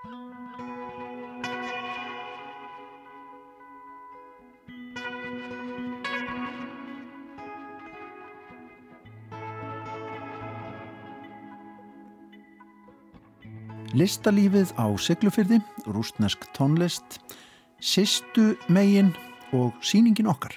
Listalífið á Siglufyrði, rústnesk tónlist, Sistu megin og síningin okkar.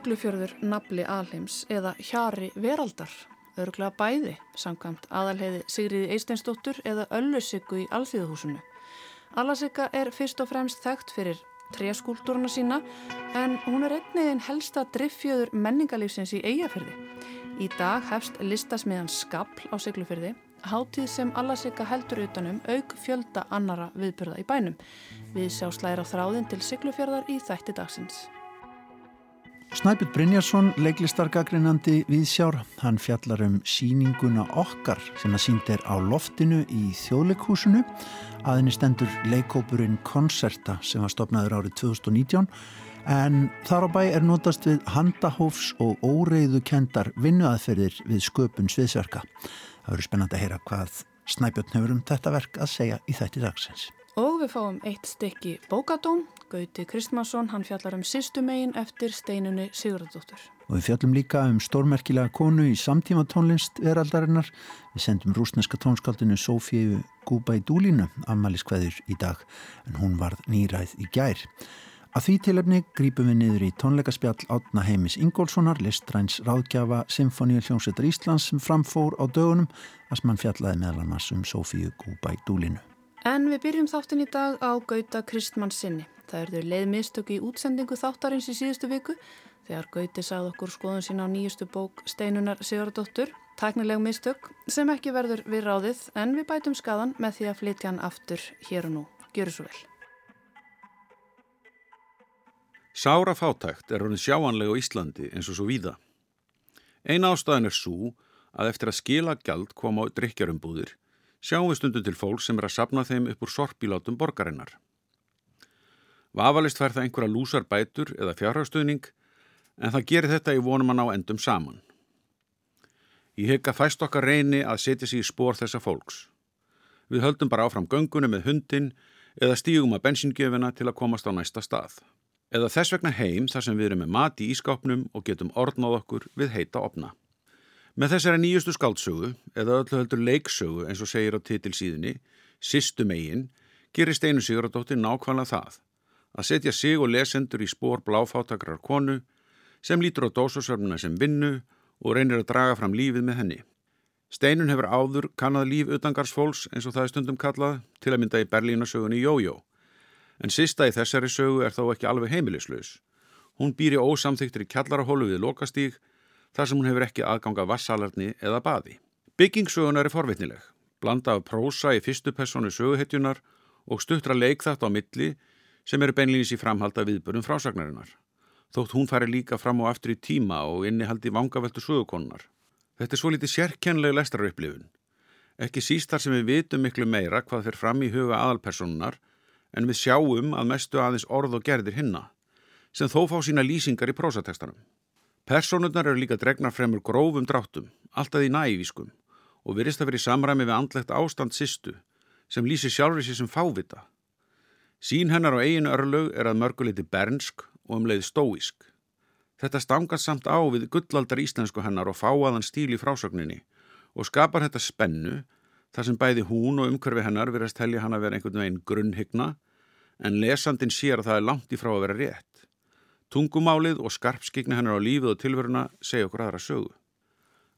Siglufjörður nafli alheims eða hjari veraldar? Örglega bæði, samkvæmt aðalheiði Sigriði Eisteinsdóttur eða Öllusikku í Alþjóðhúsinu. Alasika er fyrst og fremst þekkt fyrir tréskúltúruna sína en hún er einniðin helsta driffjöður menningalífsins í eigafyrði. Í dag hefst listasmiðan Skabl á Siglufyrði, hátíð sem Alasika heldur utanum auk fjölda annara viðburða í bænum. Við sjá slæra þráðin til Siglufjörðar í þætti dagsins. Snæpjur Brynjarsson, leiklistargagrinandi viðsjár, hann fjallar um síninguna okkar sem að sínd er á loftinu í þjóðleikhúsinu. Aðinni stendur leikópurinn Konserta sem var stopnaður árið 2019 en þar á bæ er notast við handahófs og óreiðu kendar vinnuaðferðir við sköpun sviðsverka. Það verður spennand að heyra hvað Snæpjörn hefur um þetta verk að segja í þætti dagsins. Og við fáum eitt stykki bókadóm Gauti Kristmansson, hann fjallar um sýstumegin eftir steinunni Sigurðardóttur. Og við fjallum líka um stórmerkilega konu í samtíma tónlist veraldarinnar. Við sendum rúsneska tónskaldinu Sofíu Gúbæ Dúlínu ammaliðskveður í dag, en hún varð nýræð í gær. Að því tilöfni grípum við niður í tónleikaspjall Átna Heimis Ingólfssonar, listræns ráðgjafa Symfóníu hljómsveitar Íslands sem framfór á dögunum, að sem hann fjallaði meðal annars um Sofíu Gúbæ Dúlínu. En við byrjum þáttin í dag á Gauta Kristmann sinni. Það erður leiðmistök í útsendingu þáttarins í síðustu viku þegar Gauti sagði okkur skoðun sína á nýjustu bók Steinunar Sigurdóttur, tæknileg mistök sem ekki verður við ráðið en við bætum skadan með því að flytja hann aftur hér og nú. Gjöru svo vel. Sára fátækt er honum sjáanlega á Íslandi eins og svo víða. Einn ástæðan er svo að eftir að skila gjald koma á drikjarumbúðir sjáum við stundum til fólk sem er að sapna þeim upp úr sorpílátum borgarinnar. Vafalist fær það einhverja lúsar bætur eða fjárhagstuðning en það gerir þetta í vonum að ná endum saman. Ég hegga fæst okkar reyni að setja sér í spór þessa fólks. Við höldum bara áfram göngunum með hundin eða stígum að bensingjöfina til að komast á næsta stað. Eða þess vegna heim þar sem við erum með mat í ískápnum og getum orðnáð okkur við heita opna. Með þessari nýjustu skáldsögu, eða öllu heldur leiksögu eins og segir á titilsíðinni, Sistum eigin, gerir Steinu Sigurðardóttir nákvæmlega það að setja sig og lesendur í spór bláfátakrar konu sem lítur á dósasörnuna sem vinnu og reynir að draga fram lífið með henni. Steinun hefur áður kannad líf utangarsfólks eins og það er stundum kallað til að mynda í Berlínasögunni Jójó. En sista í þessari sögu er þó ekki alveg heimilislaus. Hún býr í ósamþyktir í kjallarahólu við lokastíg þar sem hún hefur ekki aðganga vassalarni eða baði. Byggingsögunar er forvitnileg, blanda af prósa í fyrstu personu söguhetjunar og stuttra leikþátt á milli sem eru beinlýnis í framhalda viðbörnum frásagnarinnar. Þótt hún fari líka fram og aftur í tíma og innihaldi vangaveltu sögukonnar. Þetta er svo litið sérkennlega lestarauðblifun. Ekki síst þar sem við vitum miklu meira hvað fer fram í huga aðalpersonunar en við sjáum að mestu aðeins orð og gerðir hinna, sem þó fá sína lýsingar í prósatekstanum. Personurnar eru líka dregnar fremur grófum dráttum, alltaf í nævískum og virðist að vera í samræmi við andlegt ástand sýstu sem lýsir sjálfur sér sem fávita Sín hennar á eiginu örlög er að mörguleiti bernsk og um leið stóísk. Þetta stangast samt á við gullaldar íslensku hennar og fáaðan stíl í frásögninni og skapar þetta spennu þar sem bæði hún og umhverfi hennar verðast helja hann að vera einhvern veginn grunnhyggna en lesandin sér að það er langt í frá að vera rétt. Tungumálið og skarpskigni hennar á lífið og tilveruna segja okkur aðra sögu.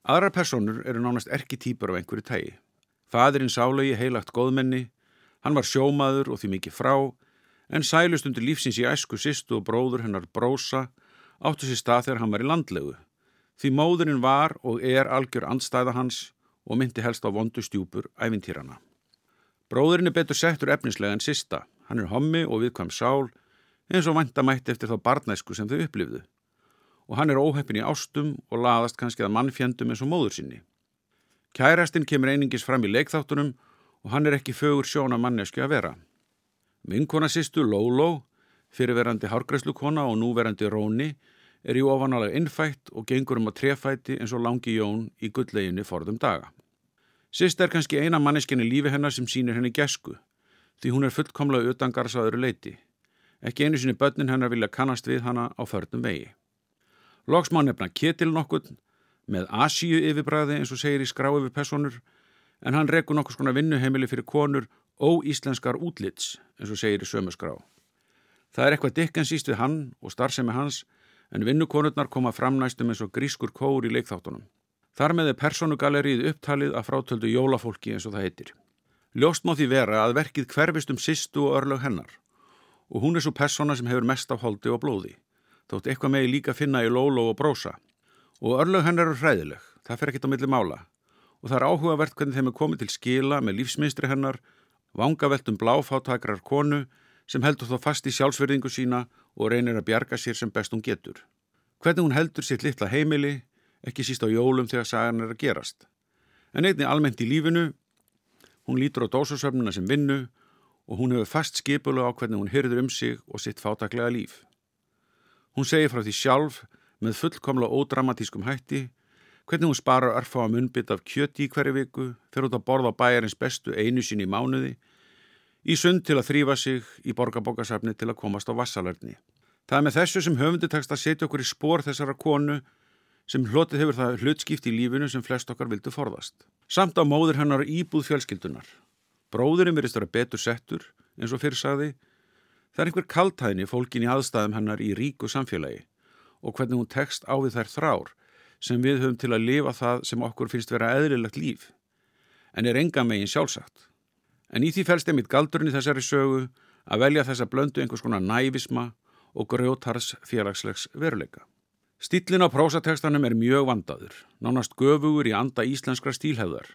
Aðrar personur eru nánast erki týpur af einhverju tægi. Fadurinn sálegi heilagt góðmenni Hann var sjómaður og því mikið frá, en sælust undir lífsins í æsku sýstu og bróður hennar brósa áttu sér stað þegar hann var í landlegu. Því móðurinn var og er algjör andstæða hans og myndi helst á vondu stjúpur æfintýrana. Bróðurinn er betur settur efnislega en sista. Hann er hommi og viðkvæm sál eins og vantamætti eftir þá barnæsku sem þau upplifðu. Og hann er óheppin í ástum og laðast kannski að mannfjandum eins og móður sinni. Kærastinn kemur einingis fram í leikþáttunum og hann er ekki fögur sjóna mannesku að vera. Vinkona sýstu Lóló Fyrirverandi hárgræslukona og núverandi Róni er í ofanalega innfætt og gengur um að trefæti eins og langi Jón í gullleginni forðum daga. Sist er kannski eina manneskinni lífi hennar sem sínir henni gesku, því hún er fullkomlega utangarsaður leiti. Ekki einu sinni börnin hennar vilja kannast við hana á förnum vegi. Loks má nefna Ketil nokkurn með Asíu yfirbræði eins og segir í skrá yfir personur en hann rekur nokkur skona vinnuheimili fyrir konur óíslenskar útlits eins og segir í sömu skrá. Það er eitthvað dikkensýst við hann og starfsemi hans en vinnukonurnar koma fram næstum eins og grískur kóur í leikþáttunum. Þar með er personugalerið upptalið að frátöldu jólafólki eins og það heitir. Ljóst má því vera að verkið hverfist um sýstu og örlög hennar og hún er svo persona sem hefur mest af holdi og blóði. Þótt eitthvað megi líka finna í lóló og brósa. Og örlög hennar eru hræðileg, það fer ekkit á milli mála. Og það er áhugavert hvernig þeim er komið til skila með lífsminstri hennar, vangaveltum bláfáttakrar konu sem heldur þó fast í sjálfsverðingu sína og reynir að bjarga sér sem best hún getur. Hvernig hún heldur sitt litla heimili, ekki síst á jólum þegar sagan er að gerast. En einni almennt í lífinu, hún lítur á dósasöfnuna sem vinnu og hún hefur fast skipulu á hvernig hún hyrður um sig og sitt fátaklega líf. Hún segir frá því sjálf með fullkomla ódramatískum hætti hvernig hún sparar örfá að munbytt af kjöti í hverju viku, fer út að borða bæjarins bestu einu sín í mánuði í sund til að þrýfa sig í borgarbókasafni til að komast á vassalarni. Það er með þessu sem höfundi tekst að setja okkur í spór þessara konu sem hlotið hefur það hlutskipt í lífinu sem flest okkar vildu forðast. Samt á móður hennar íbúð fjölskyldunar. Bróðurinn verist að vera betur settur, eins og fyrir saði. Það er einhver kaltæðni fólkin í aðstæðum hennar í ríku samfélagi og hvernig hún tekst á við þær þrár sem við höfum til að lifa það sem okkur finnst vera eðlilegt líf, en er enga megin sjálfsagt. En í því fælst einmitt galdurinn í þessari sögu að velja þessa blöndu einhvers konar nævisma og grjótars félagslegs veruleika. Stílin á prósatekstanum er mjög vandaður, nánast göfugur í anda íslenskra stílhefðar.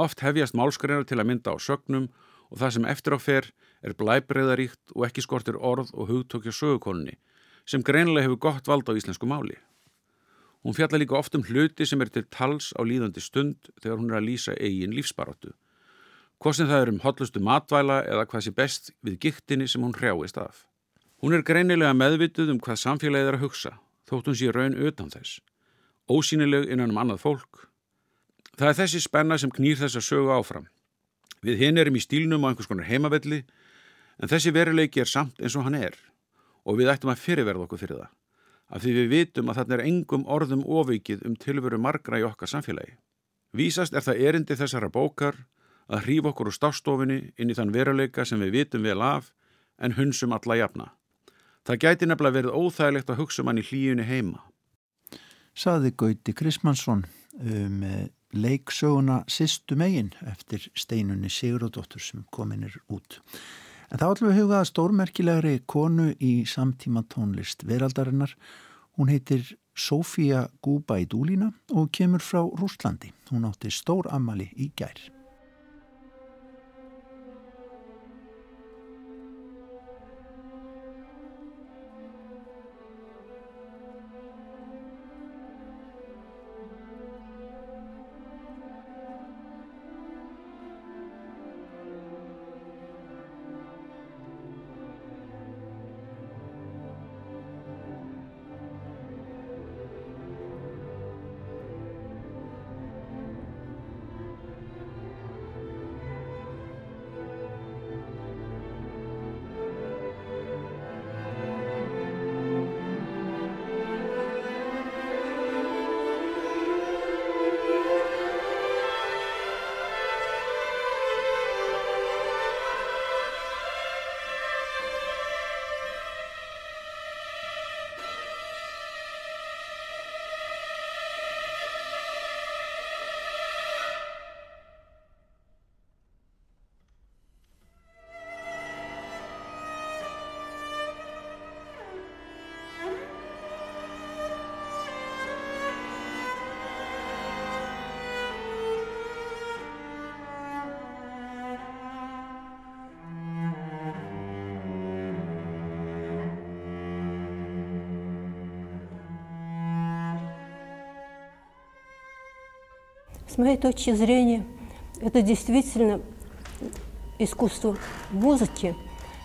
Oft hefjast málskreinar til að mynda á sögnum og það sem eftir á fer er blæbreyðaríkt og ekki skortir orð og hugtökja sögukonni sem greinlega hefur gott vald á íslensku máli. Hún fjalla líka oft um hluti sem er til tals á líðandi stund þegar hún er að lýsa eigin lífsbaróttu hvort sem það er um hotlustu matvæla eða hvað sé best við giktinni sem hún hrjáist af. Hún er greinilega meðvituð um hvað samfélagið er að hugsa, þótt hún sé raun utan þess. Ósýnileg innan um annað fólk. Það er þessi spenna sem knýr þess að sögu áfram. Við hinn erum í stílnum á einhvers konar heimavelli, en þessi veruleiki er samt eins og hann er og við ættum að fyrirverða okkur fyrir það. Af því við vitum að þarna er engum orðum ofikið um tilveru margra í okkar samfélagi. Vísast er það erindi þessara bókar að hrífa okkur úr stástofinni inn í þann veruleika sem við vitum vel af en hunsum alla jafna. Það gæti nefnilega verið óþægilegt að hugsa mann um í hlíunni heima. Saði Gauti Krismansson um leiksöguna Sistu megin eftir steinunni Sigurðardóttur sem kominir út. En þá ætlum við hugað stórmerkilegri konu í samtíma tónlist veraldarinnar. Hún heitir Sofía Gúbaidúlína og kemur frá Rúslandi. Hún átti stór ammali í gær. Моей точки зрения, это действительно искусство музыки,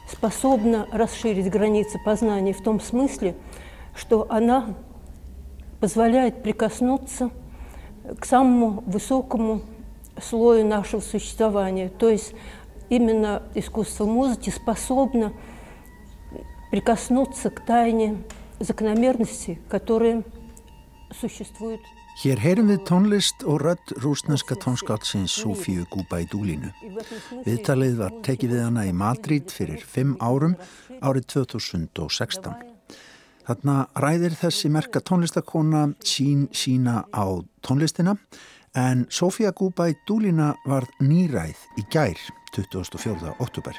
способна расширить границы познания в том смысле, что она позволяет прикоснуться к самому высокому слою нашего существования. То есть именно искусство музыки способно прикоснуться к тайне закономерности, которые существуют. Hér heyrum við tónlist og rödd rúsneska tónskáldsins Sofíu Gúba í dúlínu. Viðtalið var tekið við hana í Madrid fyrir fimm árum árið 2016. Þarna ræðir þessi merka tónlistakona sín sína á tónlistina en Sofía Gúba í dúlína var nýræð í gær 24. oktober.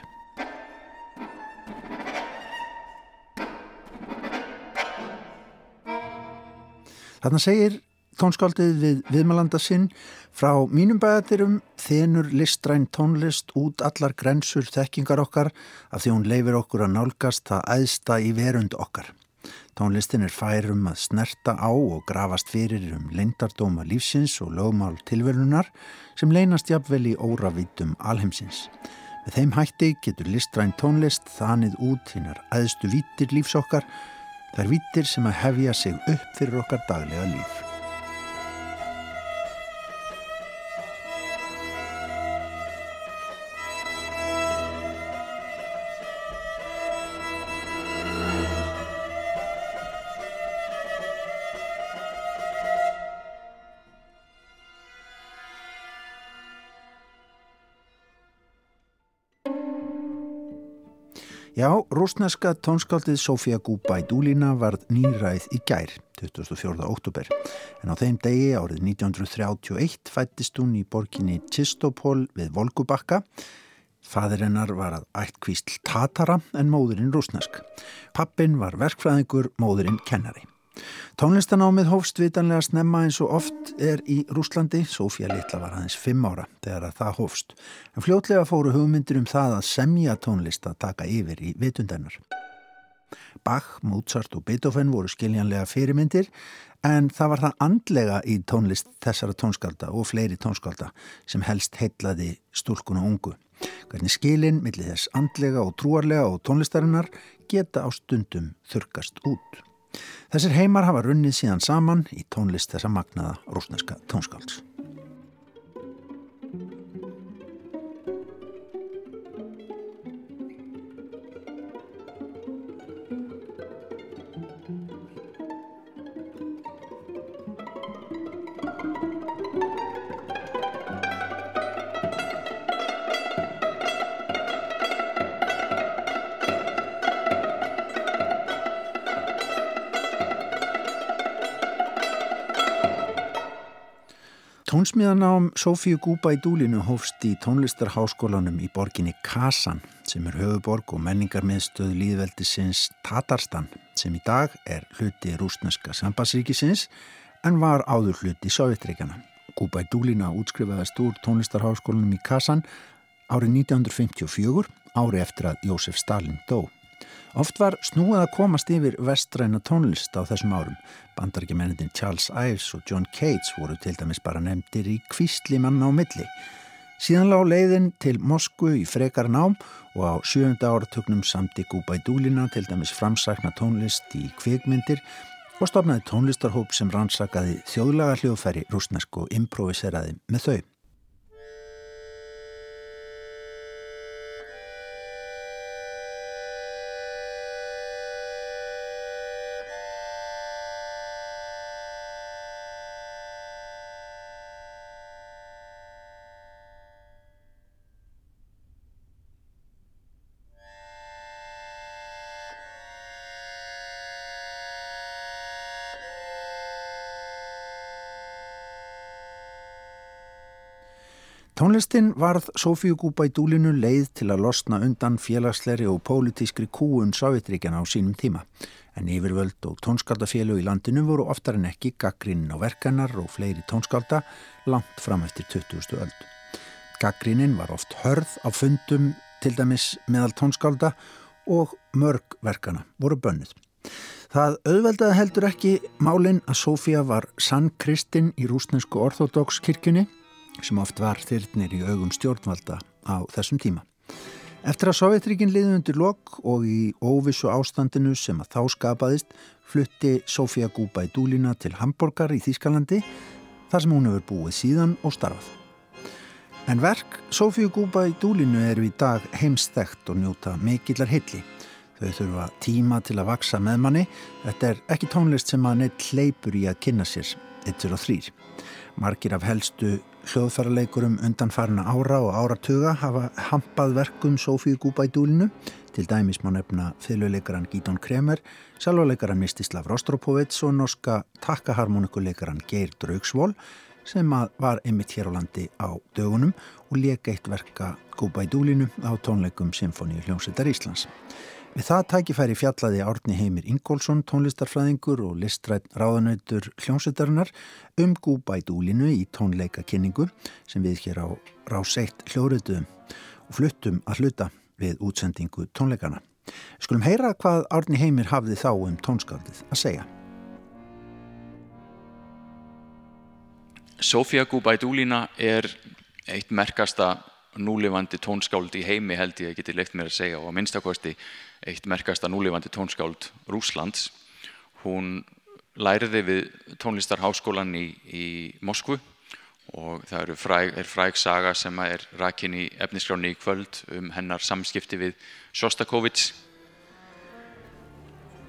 Þarna segir tónskáldið við viðmalanda sinn frá mínum bæðatirum þenur listræn tónlist út allar grensur þekkingar okkar af því hún leifir okkur að nálgast það æðsta í verund okkar. Tónlistin er færum að snerta á og grafast fyrir um leindardóma lífsins og lögmál tilverunar sem leynast jafnvel í óravítum alheimsins. Með þeim hætti getur listræn tónlist þanið út hinnar æðstu vítir lífsokkar, þær vítir sem að hefja sig upp fyrir okkar daglega líf. Já, rúsneska tónskáldið Sofía Gúbædúlína varð nýræð í gær, 24. óttúber. En á þeim degi árið 1931 fættist hún í borginni Chistopol við Volgubakka. Fadir hennar var að ættkvísl Tatara en móðurinn rúsnesk. Pappin var verkfræðingur, móðurinn kennari. Tónlistanámið hófst vitanlega snemma eins og oft er í Rúslandi, Sofía Littla var aðeins fimm ára þegar að það hófst, en fljótlega fóru hugmyndir um það að semja tónlist að taka yfir í vitundennar. Bach, Mozart og Beethoven voru skiljanlega fyrirmyndir en það var það andlega í tónlist þessara tónskálda og fleiri tónskálda sem helst heitlaði stúlkun og ungu. Hvernig skilin, millið þess andlega og trúarlega og tónlistarinnar geta á stundum þurkast út. Þessir heimar hafa runnið síðan saman í tónlist þessa magnaða rúsneska tónskálds. Tónsmíðanám Sofíu Gúba í Dúlinu hófst í tónlistarháskólanum í borginni Kasan sem er höfuborg og menningarmiðstöð líðveldisins Tatarstan sem í dag er hluti rúsneska sambassríkisins en var áður hluti Sovjetríkjana. Gúba í Dúlina útskrifaðist úr tónlistarháskólanum í Kasan árið 1954 ári eftir að Jósef Stalin dó. Oft var snúið að komast yfir vestræna tónlist á þessum árum. Bandarækjumennindin Charles Ives og John Cates voru til dæmis bara nefndir í kvísli manna á milli. Síðan lág leiðin til Moskvu í frekar nám og á sjönda áratöknum samti Gúba í dúlina til dæmis framsakna tónlist í kvikmyndir og stofnaði tónlistarhóp sem rannsakaði þjóðlaga hljóðfæri rúsnesk og improviseraði með þau. Tónlistin varð Sofíu Gúba í dúlinu leið til að losna undan félagsleiri og pólitískri kúun Sovjetríkjana á sínum tíma. En yfirvöld og tónskaldafélag í landinu voru oftar en ekki gaggrinn á verkanar og fleiri tónskalda langt fram eftir 20. öld. Gaggrinnin var oft hörð á fundum til dæmis meðal tónskalda og mörg verkana voru bönnuð. Það auðveldaði heldur ekki málinn að Sofía var sann kristinn í rúsnesku orthodox kirkjunni sem oft var þyrnir í augum stjórnvalda á þessum tíma. Eftir að Sovjetríkin liði undir lok og í óvissu ástandinu sem að þá skapaðist flutti Sofía Gúbæ Dúlina til Hamburgar í Þýskalandi þar sem hún hefur búið síðan og starfað. En verk Sofíu Gúbæ Dúlinu eru í dag heimstækt og njóta mikillar hilli. Þau þurfa tíma til að vaksa með manni. Þetta er ekki tónlist sem að neitt hleypur í að kynna sér, eittur og þrýr. Margir af helstu hljóðfæraleikurum undanfarna ára og áratuga hafa hampað verkum Sofíu Gúbædúlinu til dæmis má nefna fylguleikaran Gídón Kremer, sjálfuleikaran Mistislav Rostropovits og norska takkaharmonikuleikaran Geir Draugsvól sem var einmitt hér á landi á dögunum og leka eitt verka Gúbædúlinu á tónleikum Symfóníu hljómsveitar Íslands. Við það tækifæri fjallaði Árni Heimir Ingólfsson, tónlistarfræðingur og listrætt ráðanautur hljómsveitarinnar um gúbædúlinu í tónleikakynningu sem við hér á ráseitt hljóruðum og fluttum að hluta við útsendingu tónleikana. Skulum heyra hvað Árni Heimir hafði þá um tónskaldið að segja. Sofía Gúbædúlina er eitt merkasta núlifandi tónskáld í heimi held ég að geti leikt mér að segja og að minnstakosti eitt merkasta núlifandi tónskáld Rúslands. Hún læriði við tónlistarháskólan í, í Moskvu og það fræg, er fræg saga sem er rakin í efniskráni í kvöld um hennar samskipti við Sjostakovits.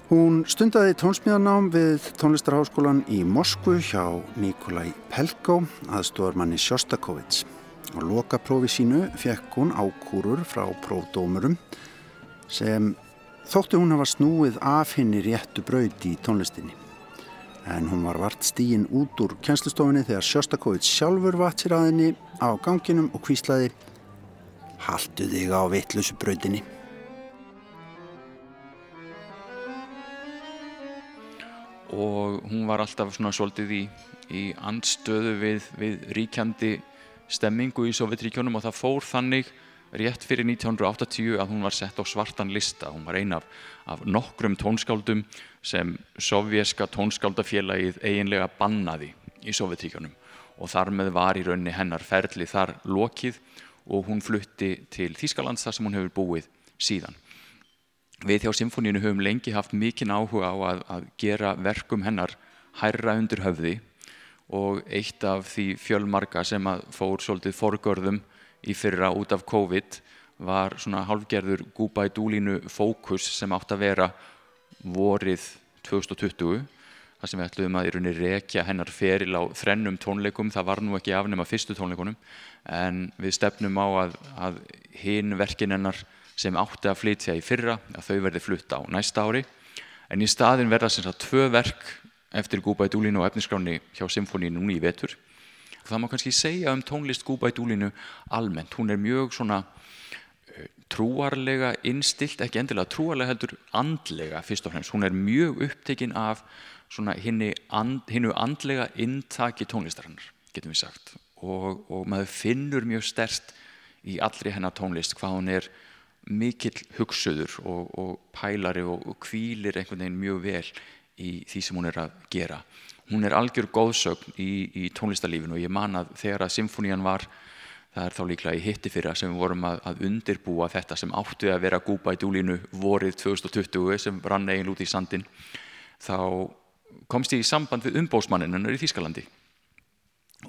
Hún stundaði tónsmíðanám við tónlistarháskólan í Moskvu hjá Nikolai Pelko, aðstofarmanni Sjostakovits. Á lokaprófi sínu fekk hún ákúrur frá prófdómurum sem þótti hún hafa snúið af henni réttu brauti í tónlistinni. En hún var vart stíin út úr kjænstustofinni þegar Sjöstakóvits sjálfur vatt sér að henni á ganginum og kvíslaði Haldu þig á vittlusu brautinni. Og hún var alltaf svona svolítið í, í andstöðu við, við ríkjandi stemmingu í Sovjetríkjónum og það fór þannig rétt fyrir 1980 að hún var sett á svartan lista. Hún var ein af, af nokkrum tónskáldum sem sovjerska tónskáldafélagið eiginlega bannaði í Sovjetríkjónum og þar með var í raunni hennar ferli þar lokið og hún flutti til Þýskalands þar sem hún hefur búið síðan. Við hjá Symfónínu höfum lengi haft mikinn áhuga á að, að gera verkum hennar hærra undir höfði og eitt af því fjölmarka sem að fór svolítið forgörðum í fyrra út af COVID var svona halvgerður Gúba í dúlínu fókus sem átt að vera vorið 2020 þar sem við ætluðum að í rauninni rekja hennar feril á þrennum tónleikum. Það var nú ekki afnum að fyrstu tónleikunum en við stefnum á að, að hinn verkin hennar sem átti að flytja í fyrra að þau verði flutta á næsta ári. En í staðin verða sem sagt tvö verk eftir Gúbæ Dúlinu og efniskráni hjá symfónínu núni í vetur. Það má kannski segja um tónlist Gúbæ Dúlinu almennt. Hún er mjög svona uh, trúarlega innstilt, ekki endilega trúarlega heldur andlega fyrst og fremst. Hún er mjög upptekinn af hinnu and, andlega intaki tónlistarinnar, getum við sagt. Og, og maður finnur mjög stert í allri hennar tónlist hvað hún er mikill hugsuður og, og pælari og, og kvílir einhvern veginn mjög vel í því sem hún er að gera. Hún er algjör góðsögn í, í tónlistarlífinu og ég man að þegar að symfónían var, það er þá líklega í hitti fyrra sem við vorum að, að undirbúa þetta sem áttu að vera gúpa í dúlínu vorið 2020 sem rann eigin út í sandin, þá komst ég í samband við umbósmanninnar í Þýskalandi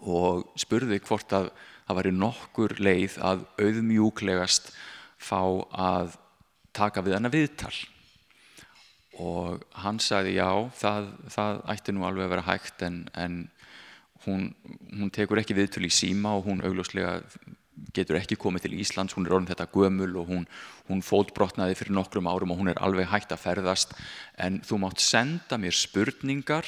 og spurði hvort að það væri nokkur leið að auðmjúklegast fá að taka við hana viðtal og hann sagði já, það, það ætti nú alveg að vera hægt en, en hún, hún tekur ekki viðtöl í síma og hún augljóslega getur ekki komið til Íslands, hún er orðin þetta gömul og hún, hún fótbrotnaði fyrir nokkrum árum og hún er alveg hægt að ferðast. En þú mátt senda mér spurningar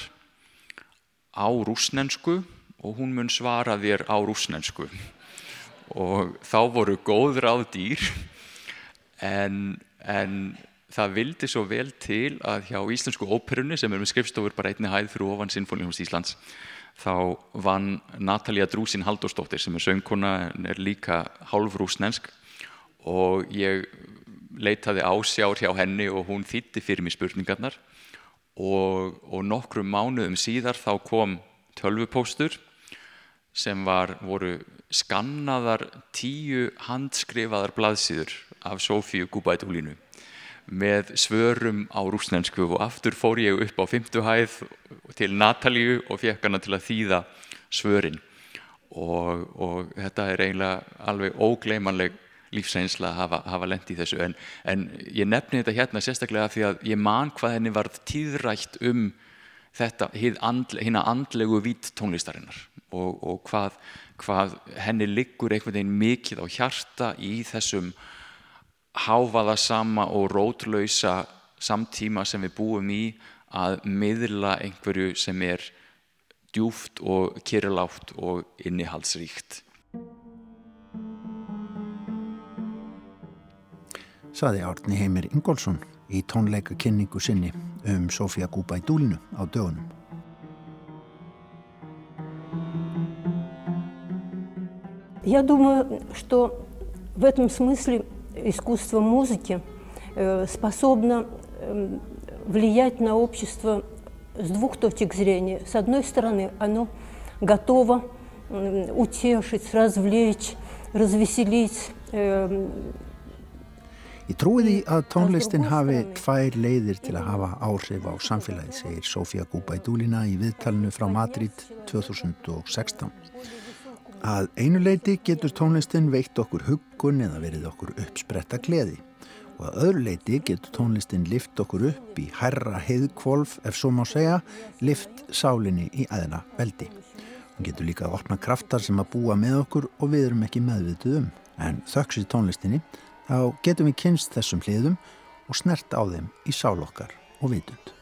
á rúsnensku og hún mun svara þér á rúsnensku og þá voru góð ráð dýr en, en það vildi svo vel til að hjá Íslensku óperunni sem er með skrifstofur bara einni hæð fyrir ofan Sinfónihús Íslands þá vann Natalia Drúsin Halldórsdóttir sem er söngkona en er líka hálf rúsnensk og ég leitaði ásjár hjá henni og hún þýtti fyrir mig spurningarnar. Og, og nokkrum mánuðum síðar þá kom tölvupóstur sem var, voru skannaðar tíu handskrifaðar blaðsýður af Sofíu Gubætúlínu með svörum á rúsnensku og aftur fór ég upp á fymtuhæð til Natalíu og fekk hana til að þýða svörin. Og, og þetta er eiginlega alveg ógleimanleg lífsænsla að hafa, hafa lendi í þessu. En, en ég nefni þetta hérna sérstaklega því að ég man hvað henni varð tíðrætt um þetta hinn andlegu vít tónlistarinnar og, og hvað, hvað henni liggur einhvern veginn mikið á hjarta í þessum háfaða sama og rótlausa samtíma sem við búum í að miðla einhverju sem er djúft og kyrlátt og innihaldsríkt. Saði Árni Heimir Ingólfsson í tónleika kynningu sinni um Sofía Gúba í dúlinu á dögunum. Я думаю, что в этом смысле искусство музыки э, способно э, влиять на общество с двух точек зрения. С одной стороны, оно готово утешить, развлечь, развеселить. Ég trúi því að tónlistin hafi tvær leiðir til að hafa áhrif á samfélagið, segir Sofía Gúbædúlina í viðtalinu frá Madrid 2016. Að einu leiti getur tónlistin veikt okkur huggun eða verið okkur uppspretta gleði og að öðru leiti getur tónlistin lift okkur upp í herra heiðkvolf ef svo má segja, lift sálinni í aðra veldi. Hún getur líka að opna kraftar sem að búa með okkur og við erum ekki meðvituð um. En þökks í tónlistinni þá getum við kynst þessum hliðum og snert á þeim í sálokkar og vitund.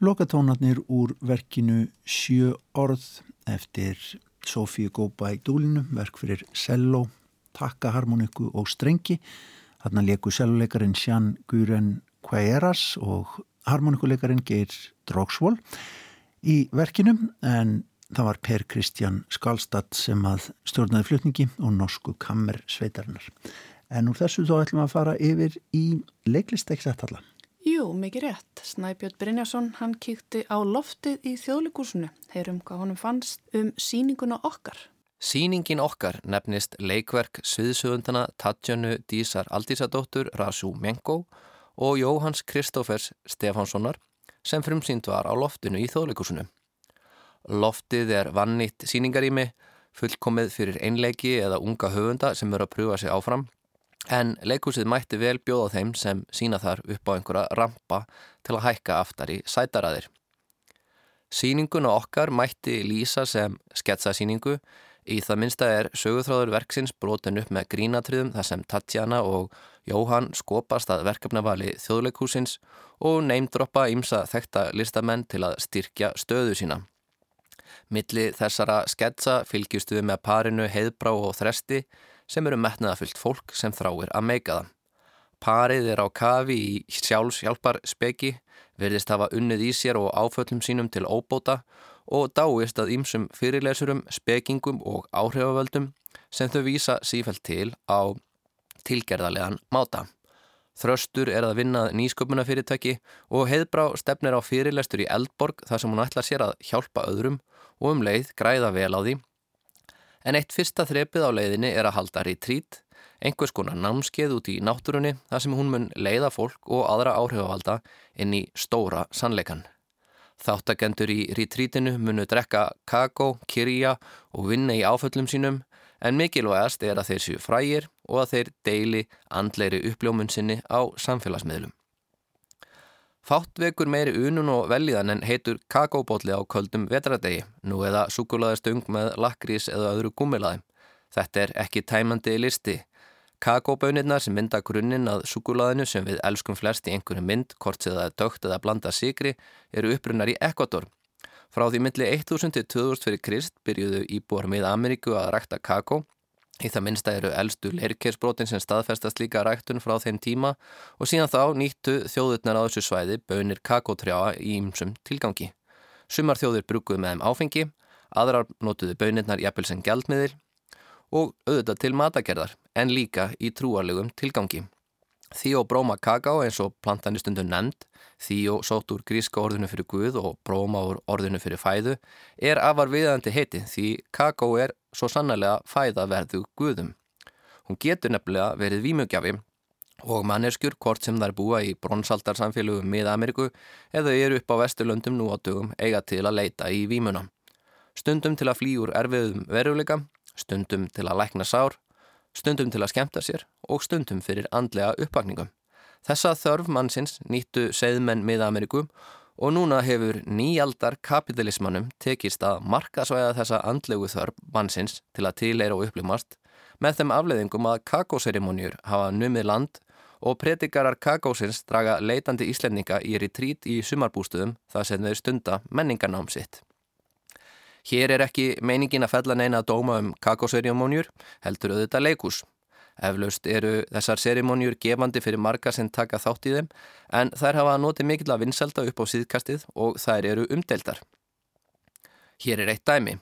Lokatónarnir úr verkinu Sjö orð eftir Sofíu í dúlinu, verk fyrir cello, takkaharmoniku og strengi. Þarna leku celloleikarin Sján Guren Kvæeras og harmonikuleikarin Geir Dróksvól í verkinu en það var Per Kristján Skalstad sem að stjórnaði flutningi og norsku kammer sveitarinnar. En úr þessu þá ætlum við að fara yfir í leiklistekksættalla. Jú, mikið rétt. Snæbjörn Brynjason, hann kíkti á loftið í þjóðleikursunu. Heyrum hvað honum fannst um síninguna okkar. Sýningin okkar nefnist leikverk sviðsögundana Tatjanu Dísar Aldísadóttur Rasú Mengo og Jóhans Kristófers Stefánssonar sem frumsýnd var á loftinu í þóðleikusinu. Loftið er vannýtt síningarými, fullkomið fyrir einleiki eða unga höfunda sem verður að pröfa sig áfram en leikusið mætti vel bjóða þeim sem sína þar upp á einhverja rampa til að hækka aftar í sætaraðir. Sýninguna okkar mætti lýsa sem sketsasýningu Í það minsta er sögurþráður verksins brotin upp með grínatriðum þar sem Tatjana og Jóhann skopast að verkefnavali þjóðleikúsins og neymdroppa ímsa þekta listamenn til að styrkja stöðu sína. Milli þessara sketsa fylgjustu við með parinu heiðbrá og þresti sem eru metnaðafyllt fólk sem þráir að meika það. Parið er á kafi í sjálfshjálpar speki, verðist hafa unnið í sér og áföllum sínum til óbóta og dáist að ýmsum fyrirlesurum, spekingum og áhrifavöldum sem þau vísa sífælt til á tilgerðarlegan máta. Þröstur er að vinnað nýsköpunafyrirtæki og heiðbrá stefnir á fyrirlestur í Eldborg þar sem hún ætlar sér að hjálpa öðrum og um leið græða vel á því. En eitt fyrsta þrepið á leiðinni er að halda retrít, einhvers konar námskeið út í náttúrunni þar sem hún mun leiða fólk og aðra áhrifavalda inn í stóra sannleikan. Þáttakendur í retrítinu munu drekka kakó, kyrja og vinna í áföllum sínum en mikilvægast er að þeir séu frægir og að þeir deili andleiri uppljómun sinni á samfélagsmiðlum. Fátt vekur meiri unun og veljiðan en heitur kakóbótli á köldum vetradegi, nú eða sukulæðistung með lakrís eða öðru gummilaði. Þetta er ekki tæmandi listi. Kakóbönirnar sem mynda grunninn að sukulæðinu sem við elskum flest í einhverju mynd, hvort sem það er dögt eða blanda sigri, eru upprunnar í Ekvator. Frá því myndli 1000 til 2000 fyrir Krist byrjuðu íbúar með Ameríku að rækta kakó. Í það minnsta eru eldstu leirkersbrotin sem staðfestast líka ræktun frá þeim tíma og síðan þá nýttu þjóðurnar á þessu svæði bönir kakótrjáa í ymsum tilgangi. Sumar þjóður bruguðu með þeim áfengi, aðrar notuðu bönirnar jafnvel sem gældmiðil og auðvitað til matagerðar en líka í trúarlegum tilgangi. Þíó bróma kakao eins og plantan í stundum nefnd, þíó sótt úr gríska orðinu fyrir guð og bróma úr orðinu fyrir fæðu, er afar viðandi heiti því kakao er svo sannlega fæða verðu guðum. Hún getur nefnilega verið výmugjafi og manneskjur hvort sem þær búa í bronsaldarsamfélögum miða Ameriku eða eru upp á vesturlöndum nú á dögum eiga til að leita í výmuna. Stundum til að flý úr erfiðum veruleika stundum til að lækna sár, stundum til að skemta sér og stundum fyrir andlega uppvakningum. Þessa þörf mannsins nýttu segðmenn miða Ameriku og núna hefur nýjaldar kapitalismannum tekist að markasvæða þessa andlegu þörf mannsins til að tileira og upplumast með þeim afleðingum að kakóserimóniur hafa numið land og predikarar kakósins draga leitandi íslendinga í retrít í sumarbústuðum þar sem þau stunda menningarnám sitt. Hér er ekki meiningin að fella neina að dóma um kakóserimónjur, heldur auðvitað leikús. Eflaust eru þessar serimónjur gefandi fyrir marga sem taka þátt í þeim en þær hafa notið mikill að vinselda upp á síðkastið og þær eru umdeltar. Hér er eitt dæmi.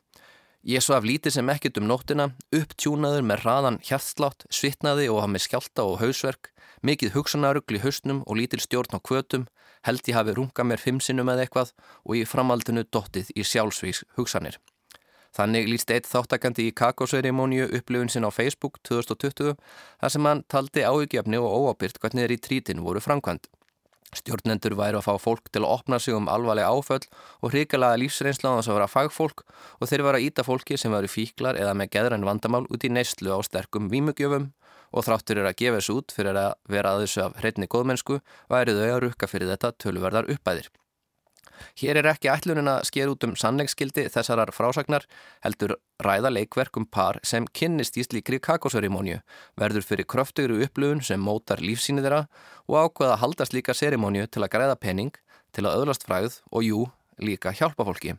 Ég svo af lítið sem ekkit um nóttina, upptjúnaður með hraðan hjartslátt, svitnaði og hafði skjálta og hausverk, mikið hugsanarugl í hausnum og lítil stjórn á kvötum, held ég hafi runga mér fimm sinnum eða eitthvað og í framaldinu dottið í sjálfsvíks hugsanir. Þannig líst eitt þáttakandi í kakóserimóniu upplifun sin á Facebook 2020 þar sem hann taldi áhugjefni og óábyrgt hvernig þeir í trítin voru framkvæmt. Stjórnendur væri að fá fólk til að opna sig um alvarlega áföll og hrikalega lífsreynsla á þess að vera fagfólk og þeir vera að íta fólki sem veru fíklar eða með geðrann vandamál út í neyslu á sterkum vímugjöfum og þráttur er að gefa þessu út fyrir að vera að þessu af hreitni góðmennsku væri þau að rukka fyrir þetta tölverðar uppæðir. Hér er ekki ætlunin að sker út um sannleikskildi þessarar frásagnar heldur ræða leikverkum par sem kynnist í slíkri kakóserimóniu, verður fyrir kröftugru upplöfun sem mótar lífsýni þeirra og ákveða að halda slíka serimóniu til að græða penning, til að öðlast fræð og jú, líka hjálpa fólki.